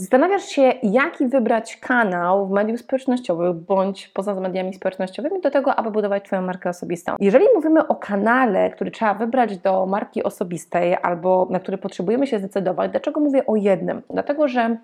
Zastanawiasz się, jaki wybrać kanał w mediach społecznościowych bądź poza mediami społecznościowymi do tego, aby budować Twoją markę osobistą. Jeżeli mówimy o kanale, który trzeba wybrać do marki osobistej albo na który potrzebujemy się zdecydować, dlaczego mówię o jednym? Dlatego, że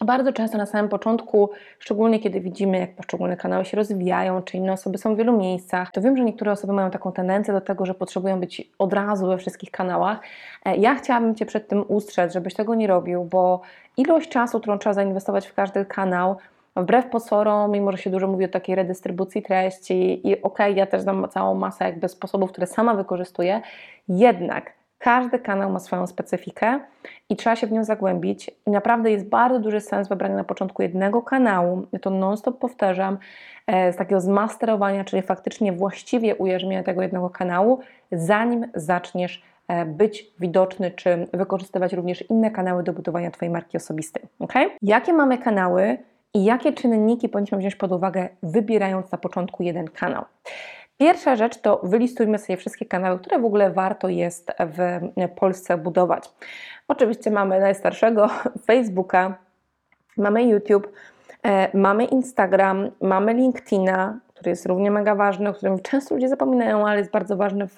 bardzo często na samym początku, szczególnie kiedy widzimy, jak poszczególne kanały się rozwijają, czy inne osoby są w wielu miejscach, to wiem, że niektóre osoby mają taką tendencję do tego, że potrzebują być od razu we wszystkich kanałach. E, ja chciałabym Cię przed tym ustrzec, żebyś tego nie robił, bo ilość czasu, którą trzeba zainwestować w każdy kanał, wbrew pozorom, mimo że się dużo mówi o takiej redystrybucji treści i okej, okay, ja też znam całą masę jakby sposobów, które sama wykorzystuję, jednak każdy kanał ma swoją specyfikę i trzeba się w nią zagłębić. I naprawdę jest bardzo duży sens wybrania na początku jednego kanału. Ja to non-stop powtarzam, e, z takiego zmasterowania, czyli faktycznie właściwie ujarzmienia tego jednego kanału, zanim zaczniesz e, być widoczny, czy wykorzystywać również inne kanały do budowania Twojej marki osobistej. Okay? Jakie mamy kanały i jakie czynniki powinniśmy wziąć pod uwagę, wybierając na początku jeden kanał? Pierwsza rzecz to wylistujmy sobie wszystkie kanały, które w ogóle warto jest w Polsce budować. Oczywiście mamy najstarszego Facebooka, mamy YouTube, e, mamy Instagram, mamy LinkedIna, który jest równie mega ważny, o którym często ludzie zapominają, ale jest bardzo ważny w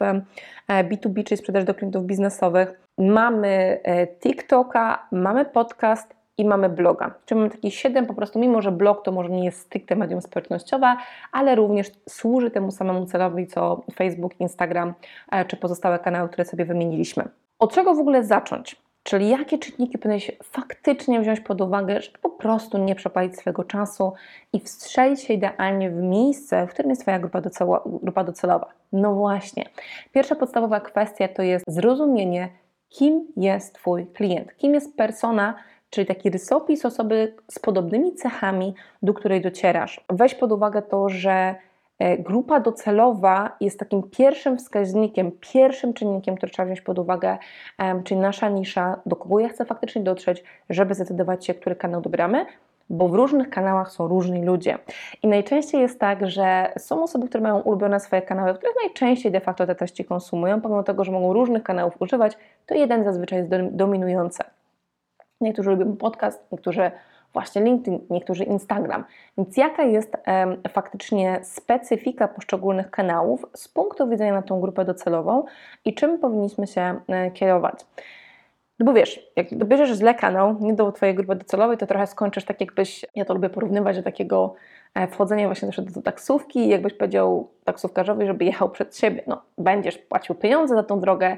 B2B, e, czyli sprzedaż do klientów biznesowych. Mamy e, TikToka, mamy podcast, i mamy bloga. Czyli mamy taki 7 po prostu, mimo że blog to może nie jest stricte medium społecznościowe, ale również służy temu samemu celowi co Facebook, Instagram e, czy pozostałe kanały, które sobie wymieniliśmy. Od czego w ogóle zacząć? Czyli jakie czynniki powinieneś faktycznie wziąć pod uwagę, żeby po prostu nie przepalić swojego czasu i wstrzelić się idealnie w miejsce, w którym jest Twoja grupa, docelowa, grupa docelowa. No właśnie. Pierwsza podstawowa kwestia to jest zrozumienie, kim jest Twój klient, kim jest persona, czyli taki rysopis osoby z podobnymi cechami, do której docierasz. Weź pod uwagę to, że e, grupa docelowa jest takim pierwszym wskaźnikiem, pierwszym czynnikiem, który trzeba wziąć pod uwagę, czyli nasza nisza, do kogo ja chcę faktycznie dotrzeć, żeby zdecydować się, który kanał dobieramy, bo w różnych kanałach są różni ludzie. I najczęściej jest tak, że są osoby, które mają ulubione swoje kanały, w których najczęściej de facto te treści konsumują, pomimo tego, że mogą różnych kanałów używać, to jeden zazwyczaj jest dominujący. Niektórzy lubią podcast, niektórzy właśnie LinkedIn, niektórzy Instagram. Więc jaka jest faktycznie specyfika poszczególnych kanałów z punktu widzenia na tą grupę docelową i czym powinniśmy się e, kierować? No bo wiesz, jak dobierzesz źle kanał, nie do Twojej grupy docelowej, to trochę skończysz tak jakbyś, ja to lubię porównywać do takiego e, wchodzenia właśnie do taksówki i jakbyś powiedział taksówkarzowi, żeby jechał przed siebie. No, będziesz płacił pieniądze za tą drogę,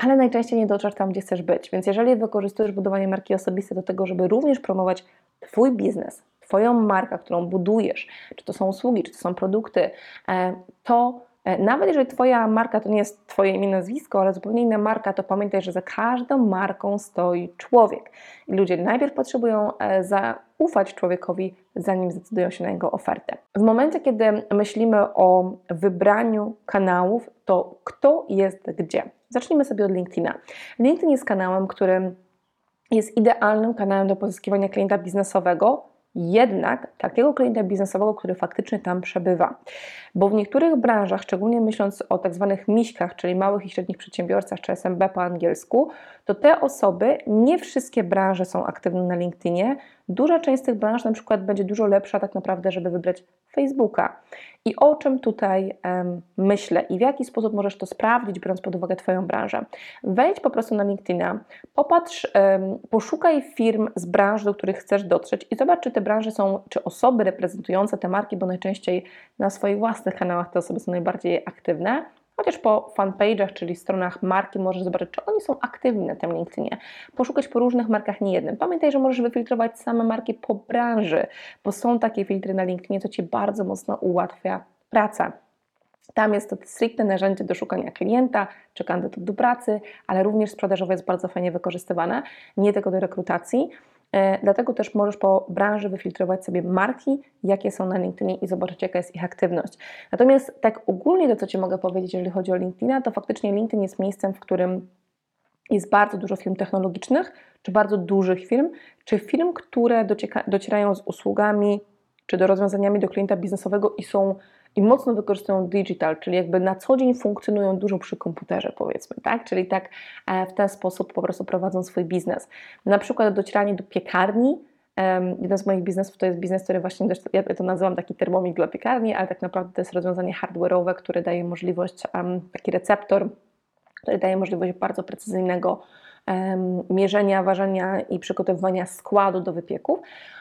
ale najczęściej nie dotrzesz tam, gdzie chcesz być. Więc jeżeli wykorzystujesz budowanie marki osobistej do tego, żeby również promować Twój biznes, Twoją markę, którą budujesz, czy to są usługi, czy to są produkty, e, to nawet jeżeli Twoja marka to nie jest Twoje imię, nazwisko, ale zupełnie inna marka, to pamiętaj, że za każdą marką stoi człowiek. I ludzie najpierw potrzebują e, zaufać człowiekowi, zanim zdecydują się na jego ofertę. W momencie, kiedy myślimy o wybraniu kanałów, to kto jest gdzie? Zacznijmy sobie od LinkedIna. LinkedIn jest kanałem, który jest idealnym kanałem do pozyskiwania klienta biznesowego, jednak takiego klienta biznesowego, który faktycznie tam przebywa. Bo w niektórych branżach, szczególnie myśląc o tak zwanych miśkach, czyli małych i średnich przedsiębiorcach, czy SMB po angielsku, to te osoby, nie wszystkie branże są aktywne na LinkedInie. Duża część z tych branż na przykład będzie dużo lepsza tak naprawdę, żeby wybrać Facebooka. I o czym tutaj um, myślę i w jaki sposób możesz to sprawdzić, biorąc pod uwagę Twoją branżę? Wejdź po prostu na LinkedIna, popatrz, um, poszukaj firm z branż, do których chcesz dotrzeć i zobacz, czy te branże są, czy osoby reprezentujące te marki, bo najczęściej na swoich własnych kanałach te osoby są najbardziej aktywne, Chociaż po fanpage'ach, czyli stronach marki, możesz zobaczyć, czy oni są aktywni na tym LinkedInie. Poszukać po różnych markach, nie jednym. Pamiętaj, że możesz wyfiltrować same marki po branży, bo są takie filtry na LinkedInie, co Ci bardzo mocno ułatwia pracę. Tam jest to stricte narzędzie do szukania klienta czy kandydatów do pracy, ale również sprzedażowe jest bardzo fajnie wykorzystywane, nie tylko do rekrutacji. E, Dlatego też możesz po branży wyfiltrować sobie marki, jakie są na LinkedInie i zobaczyć, jaka jest ich aktywność. Natomiast tak ogólnie to, co Ci mogę powiedzieć, jeżeli chodzi o LinkedIna, to faktycznie LinkedIn jest miejscem, w którym jest bardzo dużo firm technologicznych, czy bardzo dużych firm, czy firm, które docierają z usługami, czy do rozwiązaniami do klienta biznesowego i są i mocno wykorzystują digital, czyli jakby na co dzień funkcjonują dużo przy komputerze, powiedzmy, tak? Czyli tak e, w ten sposób po prostu prowadzą swój biznes. Na przykład docieranie do piekarni. Jeden z moich biznesów to jest biznes, który właśnie, ja to nazywam taki termomik dla piekarni, ale tak naprawdę to jest rozwiązanie hardware'owe, które daje możliwość, taki receptor, który daje możliwość bardzo precyzyjnego mierzenia, ważenia i przygotowywania składu do wypieków,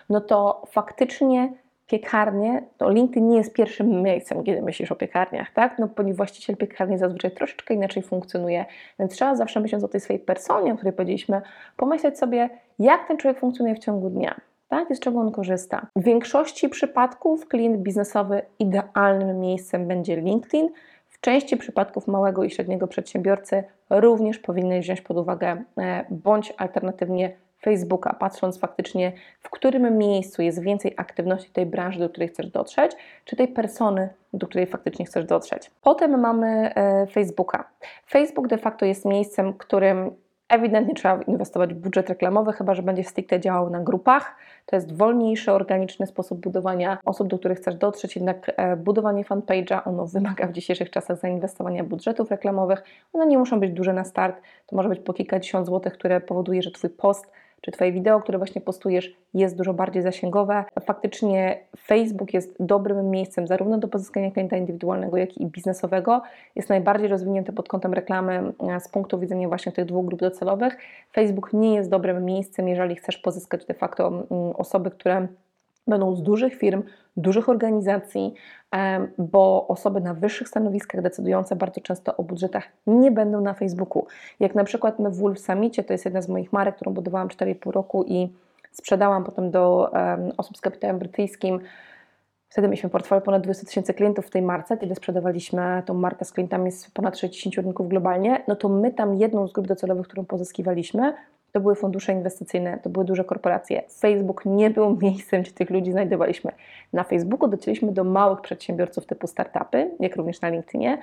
no to faktycznie piekarnie, to LinkedIn nie jest pierwszym miejscem, kiedy myślisz o piekarniach, tak? No, ponieważ właściciel piekarni zazwyczaj troszeczkę inaczej funkcjonuje, więc trzeba zawsze myśląc o tej swojej personie, o której powiedzieliśmy, pomyśleć sobie, jak ten człowiek funkcjonuje w ciągu dnia. Tak, i z czego on korzysta. W większości przypadków klient biznesowy idealnym miejscem będzie LinkedIn. W części przypadków małego i średniego przedsiębiorcy również powinny wziąć pod uwagę e, bądź alternatywnie Facebooka, patrząc faktycznie, w którym miejscu jest więcej aktywności tej branży, do której chcesz dotrzeć, czy tej persony, do której faktycznie chcesz dotrzeć. Potem mamy e, Facebooka. Facebook de facto jest miejscem, którym ewidentnie trzeba inwestować w budżet reklamowy, chyba że będzie stricte działał na grupach. To jest wolniejszy, organiczny sposób budowania osób, do których chcesz dotrzeć, jednak e, budowanie fanpage'a, ono wymaga w dzisiejszych czasach zainwestowania budżetów reklamowych. One nie muszą być duże na start, to może być po kilkadziesiąt złotych, które powoduje, że Twój post czy Twoje wideo, które właśnie postujesz, jest dużo bardziej zasięgowe. Faktycznie Facebook jest dobrym miejscem zarówno do pozyskania klienta indywidualnego, jak i biznesowego. Jest najbardziej rozwinięty pod kątem reklamy e, z punktu widzenia właśnie tych dwóch grup docelowych. Facebook nie jest dobrym miejscem, jeżeli chcesz pozyskać de facto mm, osoby, które będą z dużych firm, dużych organizacji, bo osoby na wyższych stanowiskach decydujące bardzo często o budżetach nie będą na Facebooku. Jak na przykład my w Wolf Summicie, to jest jedna z moich marek, którą budowałam 4,5 roku i sprzedałam potem do osób z kapitałem brytyjskim. Wtedy mieliśmy portfolio ponad 20 tysięcy klientów w tej marce, kiedy sprzedawaliśmy tą markę z klientami z ponad 60 rynków globalnie, no to my tam jedną z grup docelowych, którą pozyskiwaliśmy, to były fundusze inwestycyjne, to były duże korporacje. Facebook nie był miejscem, gdzie tych ludzi znajdowaliśmy. Na Facebooku docieraliśmy do małych przedsiębiorców typu startupy, jak również na LinkedInie,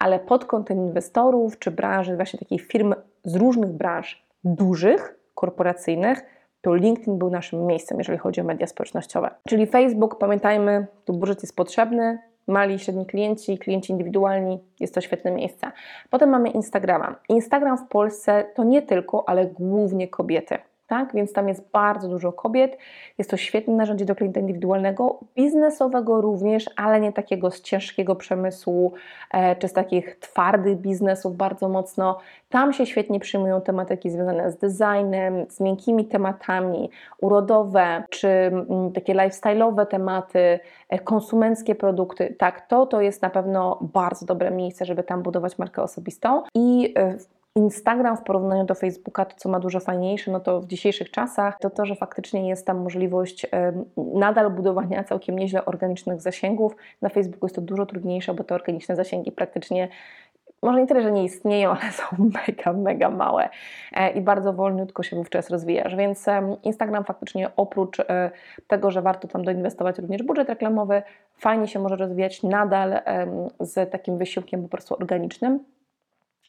ale pod kątem inwestorów czy branży, właśnie takich firm z różnych branż, dużych, korporacyjnych, to LinkedIn był naszym miejscem, jeżeli chodzi o media społecznościowe. Czyli Facebook, pamiętajmy, tu budżet jest potrzebny, mali i średni klienci, klienci indywidualni, jest to świetne miejsce. Potem mamy Instagrama. Instagram w Polsce to nie tylko, ale głównie kobiety. Tak? Więc tam jest bardzo dużo kobiet. Jest to świetne narzędzie do klienta indywidualnego, biznesowego również, ale nie takiego z ciężkiego przemysłu, e, czy z takich twardych biznesów bardzo mocno. Tam się świetnie przyjmują tematyki związane z designem, z miękkimi tematami, urodowe, czy mm, takie lifestyle'owe tematy, e, konsumenckie produkty. Tak, to to jest na pewno bardzo dobre miejsce, żeby tam budować markę osobistą i e, Instagram w porównaniu do Facebooka, to co ma dużo fajniejsze, no to w dzisiejszych czasach, to to, że faktycznie jest tam możliwość nadal budowania całkiem nieźle organicznych zasięgów. Na Facebooku jest to dużo trudniejsze, bo te organiczne zasięgi praktycznie może nie tyle, że nie istnieją, ale są mega, mega małe e, i bardzo wolniutko się wówczas rozwijasz. Więc Instagram faktycznie oprócz e, tego, że warto tam doinwestować również budżet reklamowy, fajnie się może rozwijać nadal z takim wysiłkiem po prostu organicznym.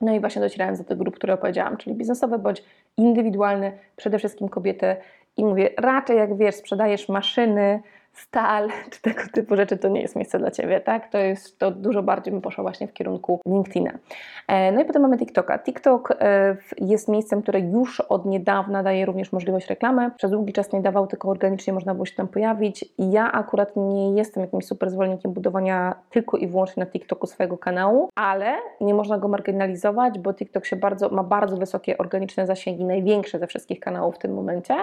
No i właśnie docierając do tych grup, które opowiedziałam, czyli biznesowe bądź indywidualne, przede wszystkim kobiety. I mówię, raczej jak wiesz, sprzedajesz maszyny, stal czy tego typu rzeczy, to nie jest miejsce dla Ciebie, tak? To jest, to dużo bardziej bym poszła właśnie w kierunku LinkedIna. E, No i potem mamy TikToka. TikTok e, jest miejscem, które już od niedawna daje również możliwość reklamy. Przez długi czas nie dawał, tylko organicznie można było się tam pojawić. Ja akurat nie jestem jakimś super zwolennikiem budowania tylko i wyłącznie na TikToku swojego kanału, ale nie można go marginalizować, bo TikTok się bardzo, ma bardzo wysokie organiczne zasięgi, największe ze wszystkich kanałów w tym momencie.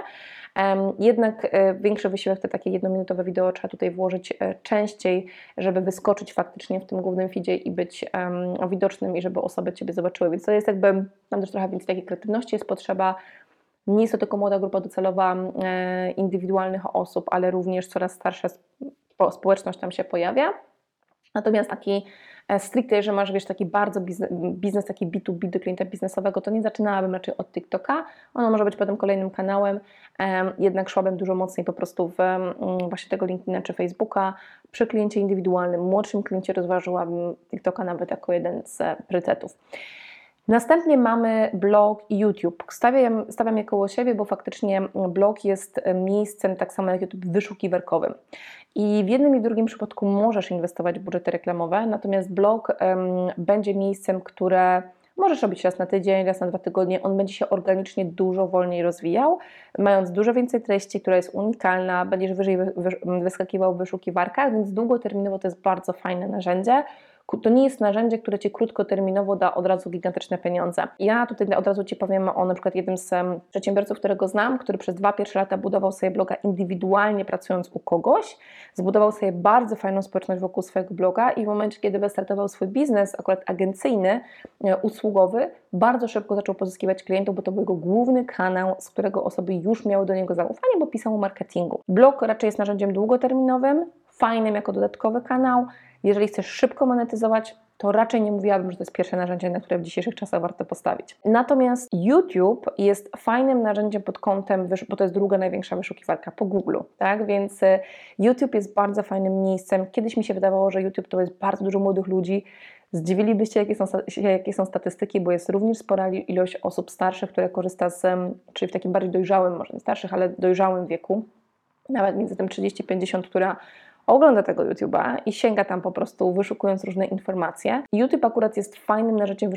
Jednak e, większy wysiłek, te takie jednominutowe wideo trzeba tutaj włożyć e, częściej, żeby wyskoczyć faktycznie w tym głównym feedzie i być widocznym i żeby osoby Ciebie zobaczyły. Więc to jest jakby, tam też trochę więcej takiej kreatywności jest potrzeba. Nie jest to tylko młoda grupa docelowa indywidualnych osób, ale również coraz starsza sp- społeczność tam się pojawia. Natomiast taki e, stricte, że masz wiesz, taki bardzo biznes, biznes, taki B2B do klienta biznesowego, to nie zaczynałabym raczej od TikToka. Ono może być potem kolejnym kanałem, jednak szłabym dużo mocniej po prostu w właśnie tego LinkedIna czy Facebooka. Przy kliencie indywidualnym, młodszym kliencie rozważyłabym TikToka nawet jako jeden z priorytetów. Następnie mamy blog i YouTube. Stawiam, stawiam je koło siebie, bo faktycznie blog jest miejscem, tak samo jak YouTube, wyszukiwarkowym. I w jednym i drugim przypadku możesz inwestować w budżety reklamowe, natomiast blog będzie miejscem, które możesz robić raz na tydzień, raz na dwa tygodnie. On będzie się organicznie dużo wolniej rozwijał, mając dużo więcej treści, która jest unikalna, będziesz wyżej wyskakiwał w wyszukiwarkach, więc długoterminowo to jest bardzo fajne narzędzie to nie jest narzędzie, które Ci krótkoterminowo da od razu gigantyczne pieniądze. Ja tutaj od razu Ci powiem o na przykład jednym z przedsiębiorców, którego znam, który przez dwa pierwsze lata budował sobie bloga indywidualnie pracując u kogoś, zbudował sobie bardzo fajną społeczność wokół swojego bloga i w momencie, kiedy wystartował swój biznes, akurat agencyjny, e, usługowy, bardzo szybko zaczął pozyskiwać klientów, bo to był jego główny kanał, z którego osoby już miały do niego zaufanie, bo pisał o marketingu. Blog raczej jest narzędziem długoterminowym, fajnym jako dodatkowy kanał, jeżeli chcesz szybko monetyzować, to raczej nie mówiłabym, że to jest pierwsze narzędzie, na które w dzisiejszych czasach warto postawić. Natomiast YouTube jest fajnym narzędziem pod kątem, bo to jest druga największa wyszukiwarka po Google, tak? Więc y, YouTube jest bardzo fajnym miejscem. Kiedyś mi się wydawało, że YouTube to jest bardzo dużo młodych ludzi. Zdziwilibyście, jakie są, jakie są statystyki, bo jest również spora ilość osób starszych, które korzysta z, czyli w takim bardziej dojrzałym, może nie starszych, ale dojrzałym wieku, nawet między tym 30-50, która ogląda tego YouTube'a i sięga tam po prostu wyszukując różne informacje. YouTube akurat jest fajnym narzędziem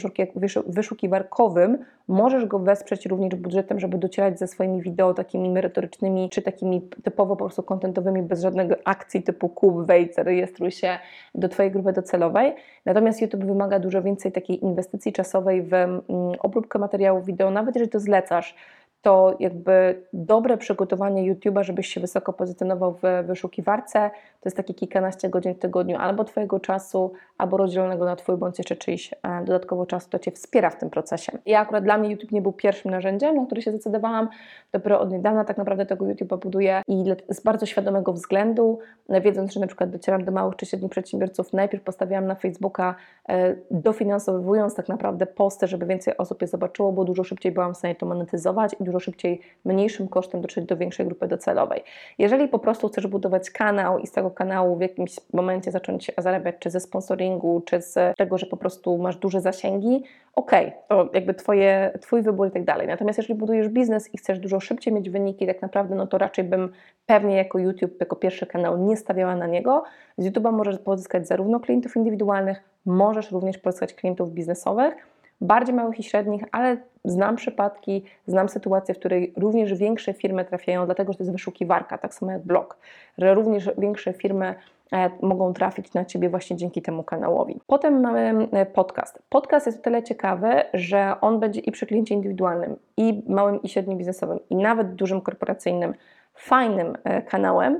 wyszukiwarkowym. Możesz go wesprzeć również budżetem, żeby docierać ze swoimi wideo takimi merytorycznymi, czy takimi typowo po prostu kontentowymi, bez żadnego akcji typu kup, wejdź, zarejestruj się do Twojej grupy docelowej. Natomiast YouTube wymaga dużo więcej takiej inwestycji czasowej w mm, obróbkę materiałów wideo, nawet jeżeli to zlecasz, to jakby dobre przygotowanie YouTube'a, żebyś się wysoko pozycjonował w wyszukiwarce, to jest takie kilkanaście godzin w tygodniu albo Twojego czasu, albo rozdzielonego na Twój bądź jeszcze czyjś e, dodatkowo czasu, to Cię wspiera w tym procesie. Ja akurat dla mnie YouTube nie był pierwszym narzędziem, na które się zdecydowałam, dopiero od niedawna tak naprawdę tego YouTube'a buduję i z bardzo świadomego względu, e, wiedząc, że na przykład docieram do małych czy średnich przedsiębiorców, najpierw postawiłam na Facebooka, e, dofinansowując tak naprawdę posty, żeby więcej osób je zobaczyło, bo dużo szybciej byłam w stanie to monetyzować i dużo szybciej, mniejszym kosztem dotrzeć do większej grupy docelowej. Jeżeli po prostu chcesz budować kanał i z tego kanału w jakimś momencie zacząć zarabiać, czy ze sponsoringu, czy z tego, że po prostu masz duże zasięgi, okej, okay, to jakby twoje, Twój wybór i tak dalej. Natomiast jeżeli budujesz biznes i chcesz dużo szybciej mieć wyniki, tak naprawdę, no to raczej bym pewnie jako YouTube, jako pierwszy kanał nie stawiała na niego. Z YouTube'a możesz pozyskać zarówno klientów indywidualnych, możesz również pozyskać klientów biznesowych, bardziej małych i średnich, ale znam przypadki, znam sytuacje, w której również większe firmy trafiają, dlatego że to jest wyszukiwarka, tak samo jak blog, że również większe firmy e, mogą trafić na Ciebie właśnie dzięki temu kanałowi. Potem mamy e, podcast. Podcast jest o tyle ciekawy, że on będzie i przy kliencie indywidualnym, i małym i średnim biznesowym, i nawet dużym korporacyjnym, fajnym e, kanałem,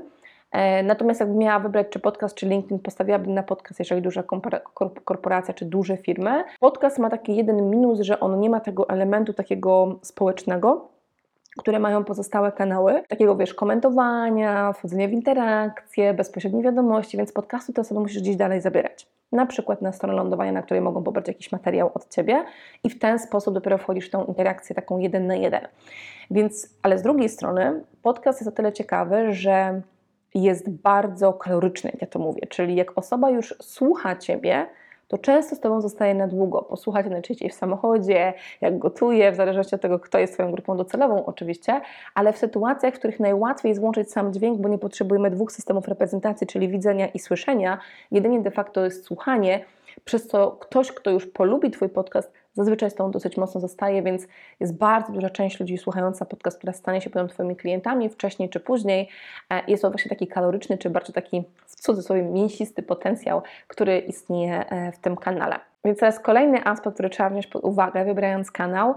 natomiast jakbym miała wybrać czy podcast, czy LinkedIn, postawiłabym na podcast, jeżeli duża korporacja, czy duże firmy. Podcast ma taki jeden minus, że on nie ma tego elementu takiego społecznego, które mają pozostałe kanały, takiego wiesz, komentowania, wchodzenia w interakcje, bezpośrednie wiadomości, więc podcastu te osoby musisz gdzieś dalej zabierać. Na przykład na stronę lądowania, na której mogą pobrać jakiś materiał od Ciebie i w ten sposób dopiero wchodzisz w tą interakcję taką jeden na jeden. Więc, ale z drugiej strony podcast jest o tyle ciekawy, że jest bardzo kaloryczny, jak ja to mówię. Czyli jak osoba już słucha Ciebie, to często z Tobą zostaje na długo. Posłuchajcie najczęściej w samochodzie, jak gotuje, w zależności od tego, kto jest Twoją grupą docelową oczywiście, ale w sytuacjach, w których najłatwiej jest włączyć sam dźwięk, bo nie potrzebujemy dwóch systemów reprezentacji, czyli widzenia i słyszenia, jedynie de facto jest słuchanie, przez co ktoś, kto już polubi Twój podcast, zazwyczaj z tą dosyć mocno zostaje, więc jest bardzo duża część ludzi słuchająca podcast, która stanie się potem Twoimi klientami wcześniej czy później. E, jest to właśnie taki kaloryczny, czy bardziej taki w cudzysłowie mięsisty potencjał, który istnieje e, w tym kanale. Więc jest kolejny aspekt, który trzeba wziąć pod uwagę, wybierając kanał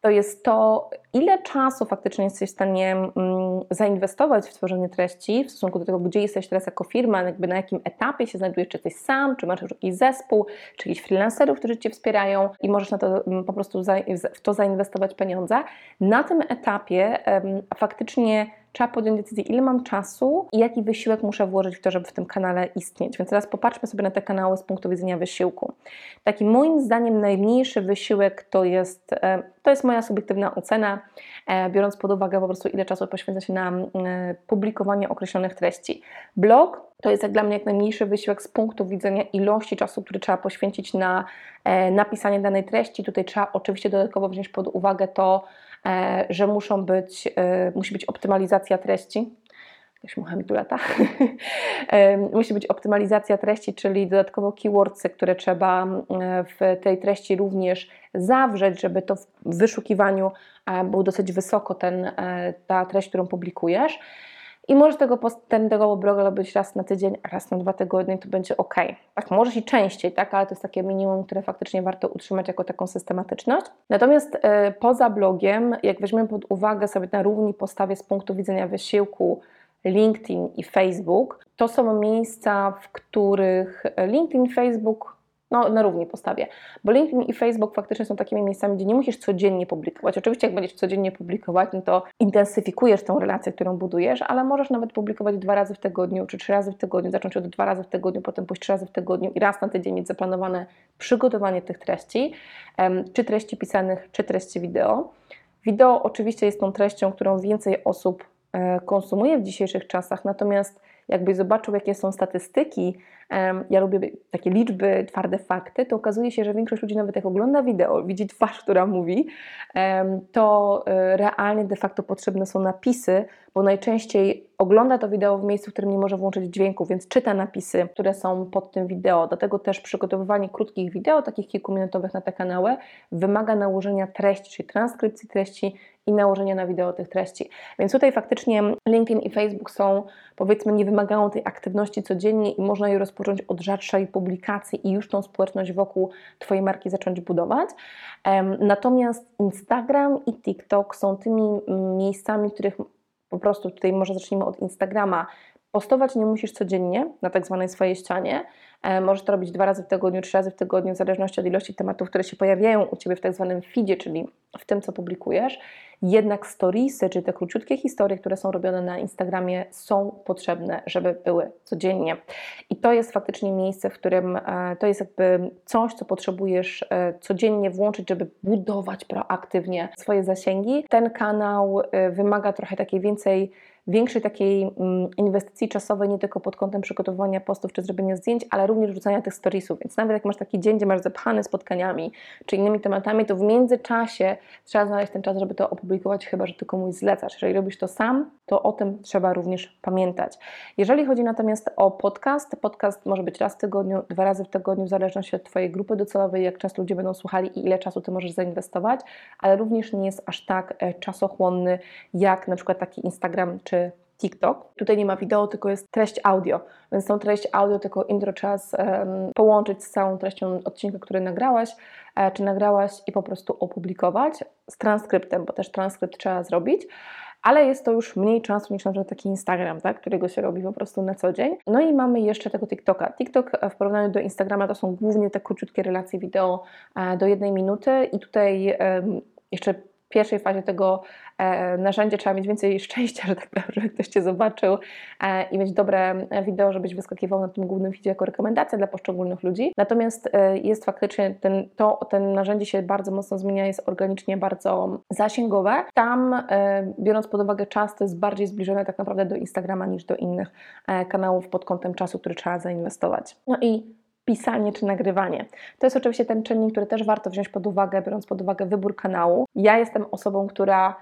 to jest to, ile czasu faktycznie jesteś w stanie mm, zainwestować w tworzenie treści w stosunku do tego, gdzie jesteś teraz jako firma, jakby na jakim etapie się znajdujesz, czy jesteś sam, czy masz już jakiś zespół, czy jakichś freelancerów, którzy Cię wspierają i możesz na to mm, po prostu w to zainwestować pieniądze. Na tym etapie faktycznie trzeba podjąć decyzję, ile mam czasu i jaki wysiłek muszę włożyć w to, żeby w tym kanale istnieć. Więc teraz popatrzmy sobie na te kanały z punktu widzenia wysiłku. Taki moim zdaniem najmniejszy wysiłek to jest, e, to jest moja subiektywna ocena, e, biorąc pod uwagę po prostu ile czasu poświęca się na e, publikowanie określonych treści. Blog to jest jak dla mnie jak najmniejszy wysiłek z punktu widzenia ilości czasu, który trzeba poświęcić na napisanie danej treści. Tutaj trzeba oczywiście dodatkowo wziąć pod uwagę to, że muszą być, musi być optymalizacja treści, jakaś mucha mi tu lata. Musi być optymalizacja treści, czyli dodatkowo keywordsy, które trzeba w tej treści również zawrzeć, żeby to w wyszukiwaniu był dosyć wysoko ten, ta treść, którą publikujesz. I może tego, tego bloga robić raz na tydzień, raz na dwa tygodnie, to będzie ok. Tak, może i częściej, tak, ale to jest takie minimum, które faktycznie warto utrzymać jako taką systematyczność. Natomiast y, poza blogiem, jak weźmiemy pod uwagę sobie na równi postawie z punktu widzenia wysiłku, LinkedIn i Facebook, to są miejsca, w których LinkedIn, Facebook no, na równi postawię. Bo LinkedIn i Facebook faktycznie są takimi miejscami, gdzie nie musisz codziennie publikować. Oczywiście, jak będziesz codziennie publikować, no to intensyfikujesz tą relację, którą budujesz, ale możesz nawet publikować dwa razy w tygodniu, czy trzy razy w tygodniu, zacząć od dwa razy w tygodniu, potem pójść trzy razy w tygodniu i raz na tydzień mieć zaplanowane przygotowanie tych treści, czy treści pisanych, czy treści wideo. Wideo oczywiście jest tą treścią, którą więcej osób e, konsumuje w dzisiejszych czasach, natomiast jakbyś zobaczył, jakie są statystyki, ja lubię takie liczby, twarde fakty, to okazuje się, że większość ludzi nawet jak ogląda wideo, widzi twarz, która mówi, to e, realnie de facto potrzebne są napisy, bo najczęściej ogląda to wideo w miejscu, w którym nie może włączyć dźwięku, więc czyta napisy, które są pod tym wideo. Dlatego też przygotowywanie krótkich wideo, takich kilkuminutowych na te kanały, wymaga nałożenia treści, czyli transkrypcji treści i nałożenia na wideo tych treści. Więc tutaj faktycznie LinkedIn i Facebook są, powiedzmy, nie wymagają tej aktywności codziennie i można je rozpocząć od rzadszej publikacji i już tą społeczność wokół Twojej marki zacząć budować. Natomiast Instagram i TikTok są tymi miejscami, w których po prostu tutaj może zacznijmy od Instagrama. Postować nie musisz codziennie na tak zwanej swojej ścianie. E, możesz to robić dwa razy w tygodniu, trzy razy w tygodniu, w zależności od ilości tematów, które się pojawiają u Ciebie w tak zwanym feedzie, czyli w tym, co publikujesz. Jednak storiesy, czy te króciutkie historie, które są robione na Instagramie, są potrzebne, żeby były codziennie. I to jest faktycznie miejsce, w którym e, to jest jakby coś, co potrzebujesz e, codziennie włączyć, żeby budować proaktywnie swoje zasięgi. Ten kanał wymaga trochę takiej więcej większej takiej mm, inwestycji czasowej, nie tylko pod kątem przygotowywania postów czy zrobienia zdjęć, ale również rzucania tych storiesów. Więc nawet jak masz taki dzień, gdzie masz zapchany spotkaniami czy innymi tematami, to w międzyczasie trzeba znaleźć ten czas, żeby to opublikować, chyba że ty komuś zlecasz. Jeżeli robisz to sam, to o tym trzeba również pamiętać. Jeżeli chodzi natomiast o podcast, podcast może być raz w tygodniu, dwa razy w tygodniu, w zależności od Twojej grupy docelowej, jak często ludzie będą słuchali i ile czasu Ty możesz zainwestować, ale również nie jest aż tak e, czasochłonny jak na przykład taki Instagram czy TikTok. Tutaj nie ma wideo, tylko jest treść audio, więc tą treść audio tylko intro czas um, połączyć z całą treścią odcinka, który nagrałaś, e, czy nagrałaś i po prostu opublikować z transkryptem, bo też transkrypt trzeba zrobić ale jest to już mniej czasu niż na przykład taki Instagram, tak, którego się robi po prostu na co dzień. No i mamy jeszcze tego TikToka. TikTok w porównaniu do Instagrama to są głównie te króciutkie relacje wideo e, do jednej minuty i tutaj jeszcze pierwszej fazie tego e, narzędzia trzeba mieć więcej szczęścia, że tak powiem, żeby ktoś Cię zobaczył e, i mieć dobre wideo, żebyś wyskakiwał na tym głównym feedzie jako rekomendacja dla poszczególnych ludzi. Natomiast e, jest faktycznie, ten, to, ten narzędzie się bardzo mocno zmienia, jest organicznie bardzo zasięgowe. Tam, e, biorąc pod uwagę czas, to jest bardziej zbliżone tak naprawdę do Instagrama niż do innych e, kanałów pod kątem czasu, który trzeba zainwestować. No i pisanie czy nagrywanie. To jest oczywiście ten czynnik, który też warto wziąć pod uwagę, biorąc pod uwagę wybór kanału. Ja jestem osobą, która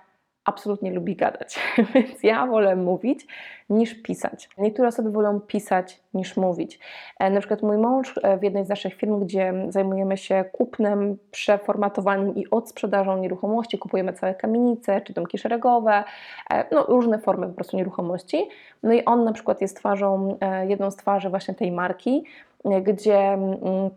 absolutnie lubi gadać, więc ja wolę mówić niż pisać. Niektóre osoby wolą pisać niż mówić. E, na przykład mój mąż e, w jednej z naszych firm, gdzie zajmujemy się kupnem, przeformatowaniem i odsprzedażą nieruchomości, kupujemy całe kamienice czy domki szeregowe, e, no, różne formy po prostu nieruchomości. No i on na przykład jest twarzą, jedną z twarzy właśnie tej marki, gdzie mm,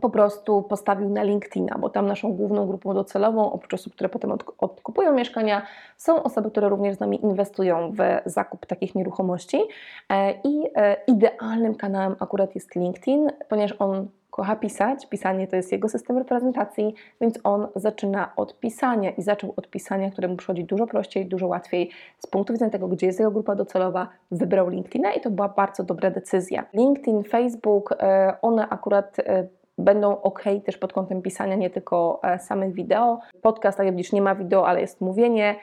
po prostu postawił na LinkedIna, bo tam naszą główną grupą docelową, oprócz osób, które potem od, odkupują mieszkania, są osoby, które również z nami inwestują w zakup takich nieruchomości. E, I e, idealnym kanałem akurat jest LinkedIn, ponieważ on kocha pisać, pisanie to jest jego system reprezentacji, więc on zaczyna od pisania i zaczął od pisania, któremu przychodzi dużo prościej, dużo łatwiej z punktu widzenia tego, gdzie jest jego grupa docelowa, wybrał LinkedIna i to była bardzo dobra decyzja. LinkedIn, Facebook, e, one akurat będą ok też pod kątem pisania nie tylko e, samych wideo. Podcast, tak jak widzisz, nie ma wideo, ale jest mówienie.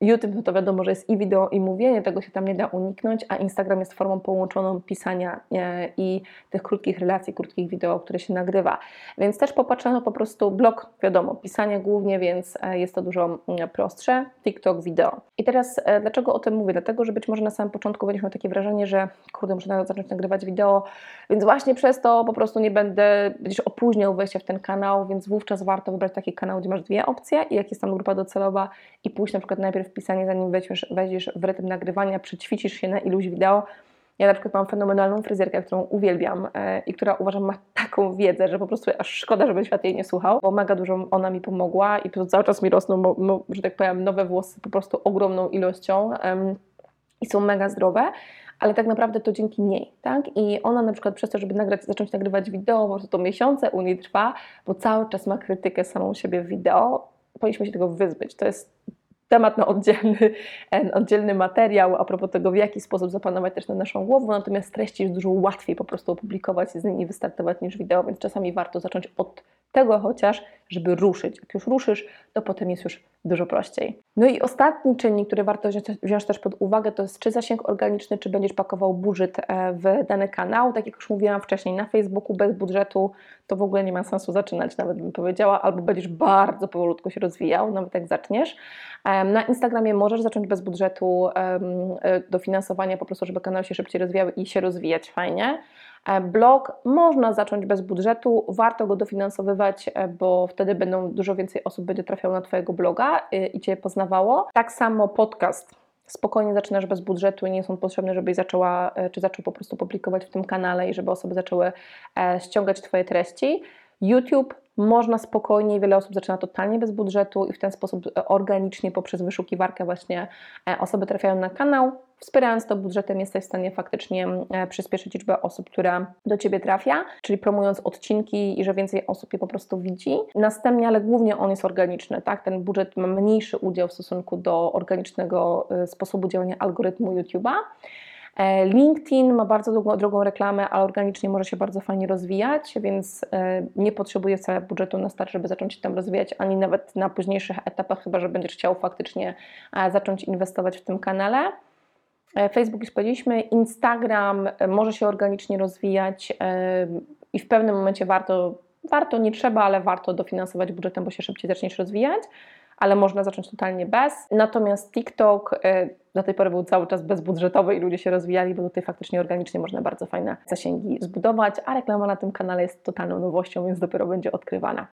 YouTube no to wiadomo, że jest i wideo, i mówienie, tego się tam nie da uniknąć, a Instagram jest formą połączoną pisania e, i tych krótkich relacji, krótkich wideo, które się nagrywa. Więc też popatrzono po prostu blog, wiadomo, pisanie głównie, więc e, jest to dużo mm, prostsze. TikTok, wideo. I teraz e, dlaczego o tym mówię? Dlatego, że być może na samym początku będziesz miał takie wrażenie, że kurde, muszę zacząć nagrywać wideo, więc właśnie przez to po prostu nie będę, będziesz opóźniał wejście w ten kanał, więc wówczas warto wybrać taki kanał, gdzie masz dwie opcje i jak jest tam grupa docelowa i pójść na przykład najpierw pisanie, zanim wejdziesz, wejdziesz w rytm nagrywania, przećwiczysz się na iluś wideo. Ja na przykład mam fenomenalną fryzjerkę, którą uwielbiam e, i która uważam ma taką wiedzę, że po prostu aż szkoda, żeby świat jej nie słuchał, bo mega dużo ona mi pomogła i to cały czas mi rosną, bo, bo, że tak powiem, nowe włosy po prostu ogromną ilością i są mega zdrowe ale tak naprawdę to dzięki niej, tak? I ona na przykład przez to, żeby nagrać, zacząć nagrywać wideo, po prostu to miesiące u niej trwa, bo cały czas ma krytykę samą siebie w wideo. Powinniśmy się tego wyzbyć. To jest temat na oddzielny, na oddzielny materiał a propos tego, w jaki sposób zapanować też nad naszą głową, natomiast treści jest dużo łatwiej po prostu opublikować i z nimi wystartować niż wideo, więc czasami warto zacząć od tego chociaż, żeby ruszyć. Jak już ruszysz, to potem jest już dużo prościej. No i ostatni czynnik, który warto wziąć, też pod uwagę, to jest czy zasięg organiczny, czy będziesz pakował budżet e, w dany kanał. Tak jak już mówiłam wcześniej, na Facebooku bez budżetu to w ogóle nie ma sensu zaczynać, nawet bym powiedziała, albo będziesz bardzo powolutku się rozwijał, nawet jak zaczniesz. Em, Na Instagramie możesz zacząć bez budżetu e, dofinansowania, po prostu, żeby kanał się szybciej rozwijał i się rozwijać fajnie. E, Blog można zacząć bez budżetu, warto go dofinansowywać, e, bo wtedy będą dużo więcej osób będzie trafiało na Twojego bloga e, i Cię poznawało. Tak samo podcast. Spokojnie zaczynasz bez budżetu i nie są potrzebne, żebyś zaczęła, czy zaczął po prostu publikować w tym kanale i żeby osoby zaczęły ściągać Twoje treści. YouTube można spokojnie, wiele osób zaczyna totalnie bez budżetu i w ten sposób e, organicznie poprzez wyszukiwarkę właśnie e, osoby trafiają na kanał. Wspierając to budżetem jesteś w stanie faktycznie e, przyspieszyć liczbę osób, która do Ciebie trafia, czyli promując odcinki i że więcej osób je po prostu widzi. Następnie, ale głównie on jest organiczny, tak? Ten budżet ma mniejszy udział w stosunku do organicznego sposobu działania algorytmu YouTube'a. E, LinkedIn ma bardzo drogą, drogą reklamę, ale organicznie może się bardzo fajnie rozwijać, więc e, nie potrzebuje wcale budżetu na start, żeby zacząć się tam rozwijać, ani nawet na późniejszych etapach, chyba że będziesz chciał faktycznie e, zacząć inwestować w tym kanale. Facebook już powiedzieliśmy, Instagram może się organicznie rozwijać i w pewnym momencie warto, warto, nie trzeba, ale warto dofinansować budżetem, bo się szybciej zaczniesz rozwijać, ale można zacząć totalnie bez. Natomiast TikTok e, do tej pory był cały czas bezbudżetowy i ludzie się rozwijali, bo tutaj faktycznie organicznie można bardzo fajne zasięgi zbudować, a reklama na tym kanale jest totalną nowością, więc dopiero będzie odkrywana.